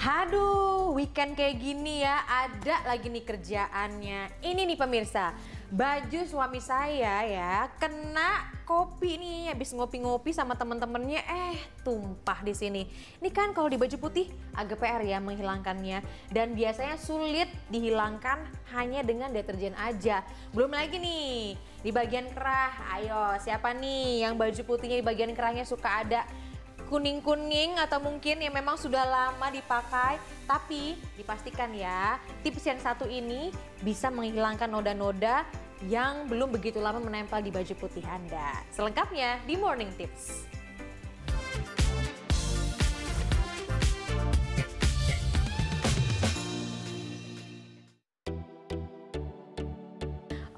Haduh, weekend kayak gini ya, ada lagi nih kerjaannya. Ini nih pemirsa, baju suami saya ya kena kopi nih habis ngopi-ngopi sama temen-temennya eh tumpah di sini. Ini kan kalau di baju putih agak PR ya menghilangkannya dan biasanya sulit dihilangkan hanya dengan deterjen aja. Belum lagi nih di bagian kerah. Ayo, siapa nih yang baju putihnya di bagian kerahnya suka ada kuning-kuning atau mungkin yang memang sudah lama dipakai tapi dipastikan ya tips yang satu ini bisa menghilangkan noda-noda yang belum begitu lama menempel di baju putih Anda. Selengkapnya di Morning Tips.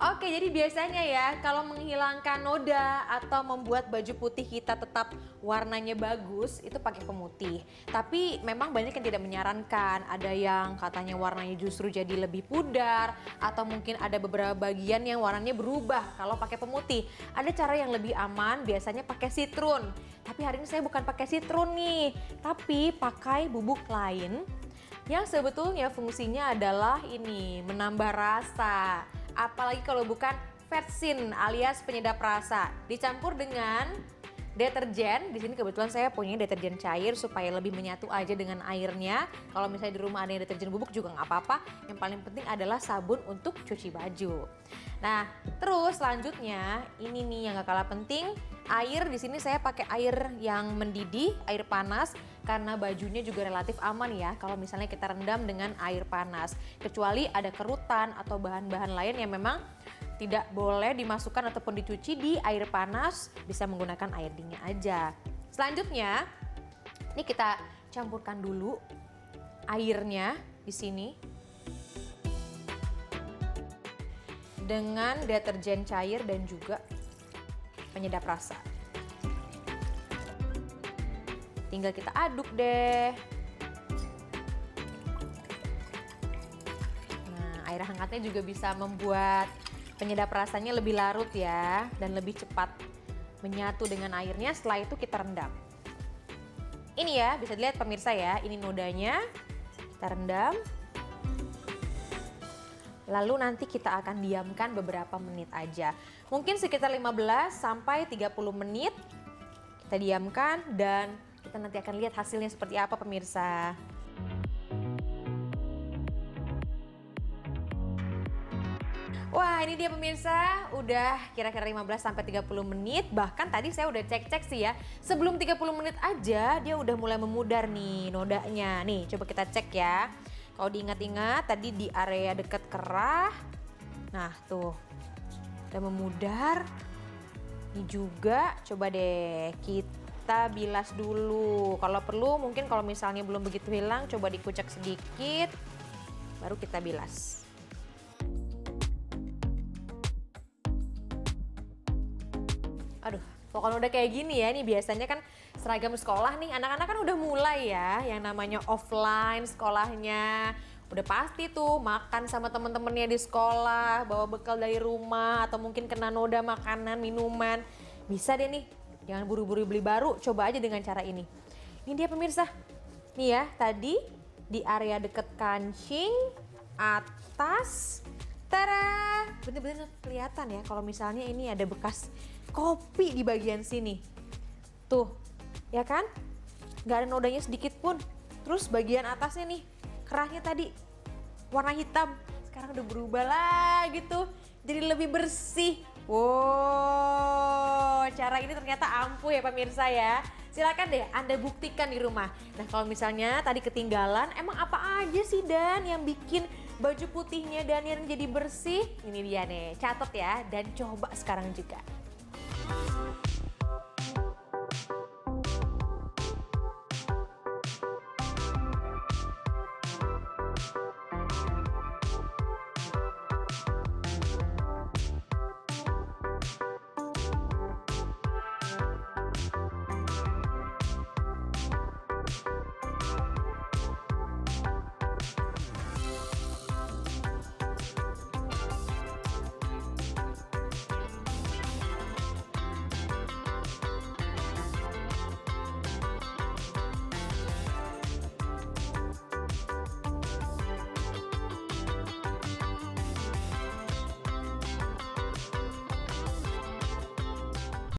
Oke, jadi biasanya ya kalau menghilangkan noda atau membuat baju putih kita tetap warnanya bagus itu pakai pemutih. Tapi memang banyak yang tidak menyarankan. Ada yang katanya warnanya justru jadi lebih pudar atau mungkin ada beberapa bagian yang warnanya berubah kalau pakai pemutih. Ada cara yang lebih aman, biasanya pakai citrun. Tapi hari ini saya bukan pakai citrun nih, tapi pakai bubuk lain yang sebetulnya fungsinya adalah ini menambah rasa apalagi kalau bukan vetsin alias penyedap rasa. Dicampur dengan deterjen. Di sini kebetulan saya punya deterjen cair supaya lebih menyatu aja dengan airnya. Kalau misalnya di rumah ada deterjen bubuk juga nggak apa-apa. Yang paling penting adalah sabun untuk cuci baju. Nah, terus selanjutnya ini nih yang gak kalah penting, air di sini saya pakai air yang mendidih, air panas karena bajunya juga relatif aman ya kalau misalnya kita rendam dengan air panas. Kecuali ada kerutan atau bahan-bahan lain yang memang tidak boleh dimasukkan ataupun dicuci di air panas, bisa menggunakan air dingin aja. Selanjutnya, ini kita campurkan dulu airnya di sini dengan deterjen cair dan juga penyedap rasa. Tinggal kita aduk deh. Nah, air hangatnya juga bisa membuat Penyedap rasanya lebih larut ya dan lebih cepat menyatu dengan airnya. Setelah itu kita rendam. Ini ya, bisa dilihat pemirsa ya, ini nodanya. Kita rendam. Lalu nanti kita akan diamkan beberapa menit aja. Mungkin sekitar 15 sampai 30 menit kita diamkan dan kita nanti akan lihat hasilnya seperti apa pemirsa. Wah ini dia pemirsa, udah kira-kira 15 sampai 30 menit, bahkan tadi saya udah cek-cek sih ya. Sebelum 30 menit aja dia udah mulai memudar nih nodanya. Nih coba kita cek ya. Kalau diingat-ingat tadi di area dekat kerah. Nah tuh, udah memudar. Ini juga coba deh kita bilas dulu. Kalau perlu mungkin kalau misalnya belum begitu hilang coba dikucek sedikit baru kita bilas. Pokoknya udah kayak gini ya, nih biasanya kan seragam sekolah nih, anak-anak kan udah mulai ya, yang namanya offline sekolahnya. Udah pasti tuh makan sama temen-temennya di sekolah, bawa bekal dari rumah, atau mungkin kena noda makanan, minuman. Bisa deh nih, jangan buru-buru beli baru, coba aja dengan cara ini. Ini dia pemirsa, nih ya tadi di area deket kancing, atas, Tara, bener-bener kelihatan ya kalau misalnya ini ada bekas kopi di bagian sini. Tuh, ya kan? Gak ada nodanya sedikit pun. Terus bagian atasnya nih, kerahnya tadi warna hitam. Sekarang udah berubah lah gitu. Jadi lebih bersih. Wow, cara ini ternyata ampuh ya pemirsa ya. Silakan deh Anda buktikan di rumah. Nah kalau misalnya tadi ketinggalan, emang apa aja sih Dan yang bikin baju putihnya Daniel jadi bersih. Ini dia nih, catat ya dan coba sekarang juga.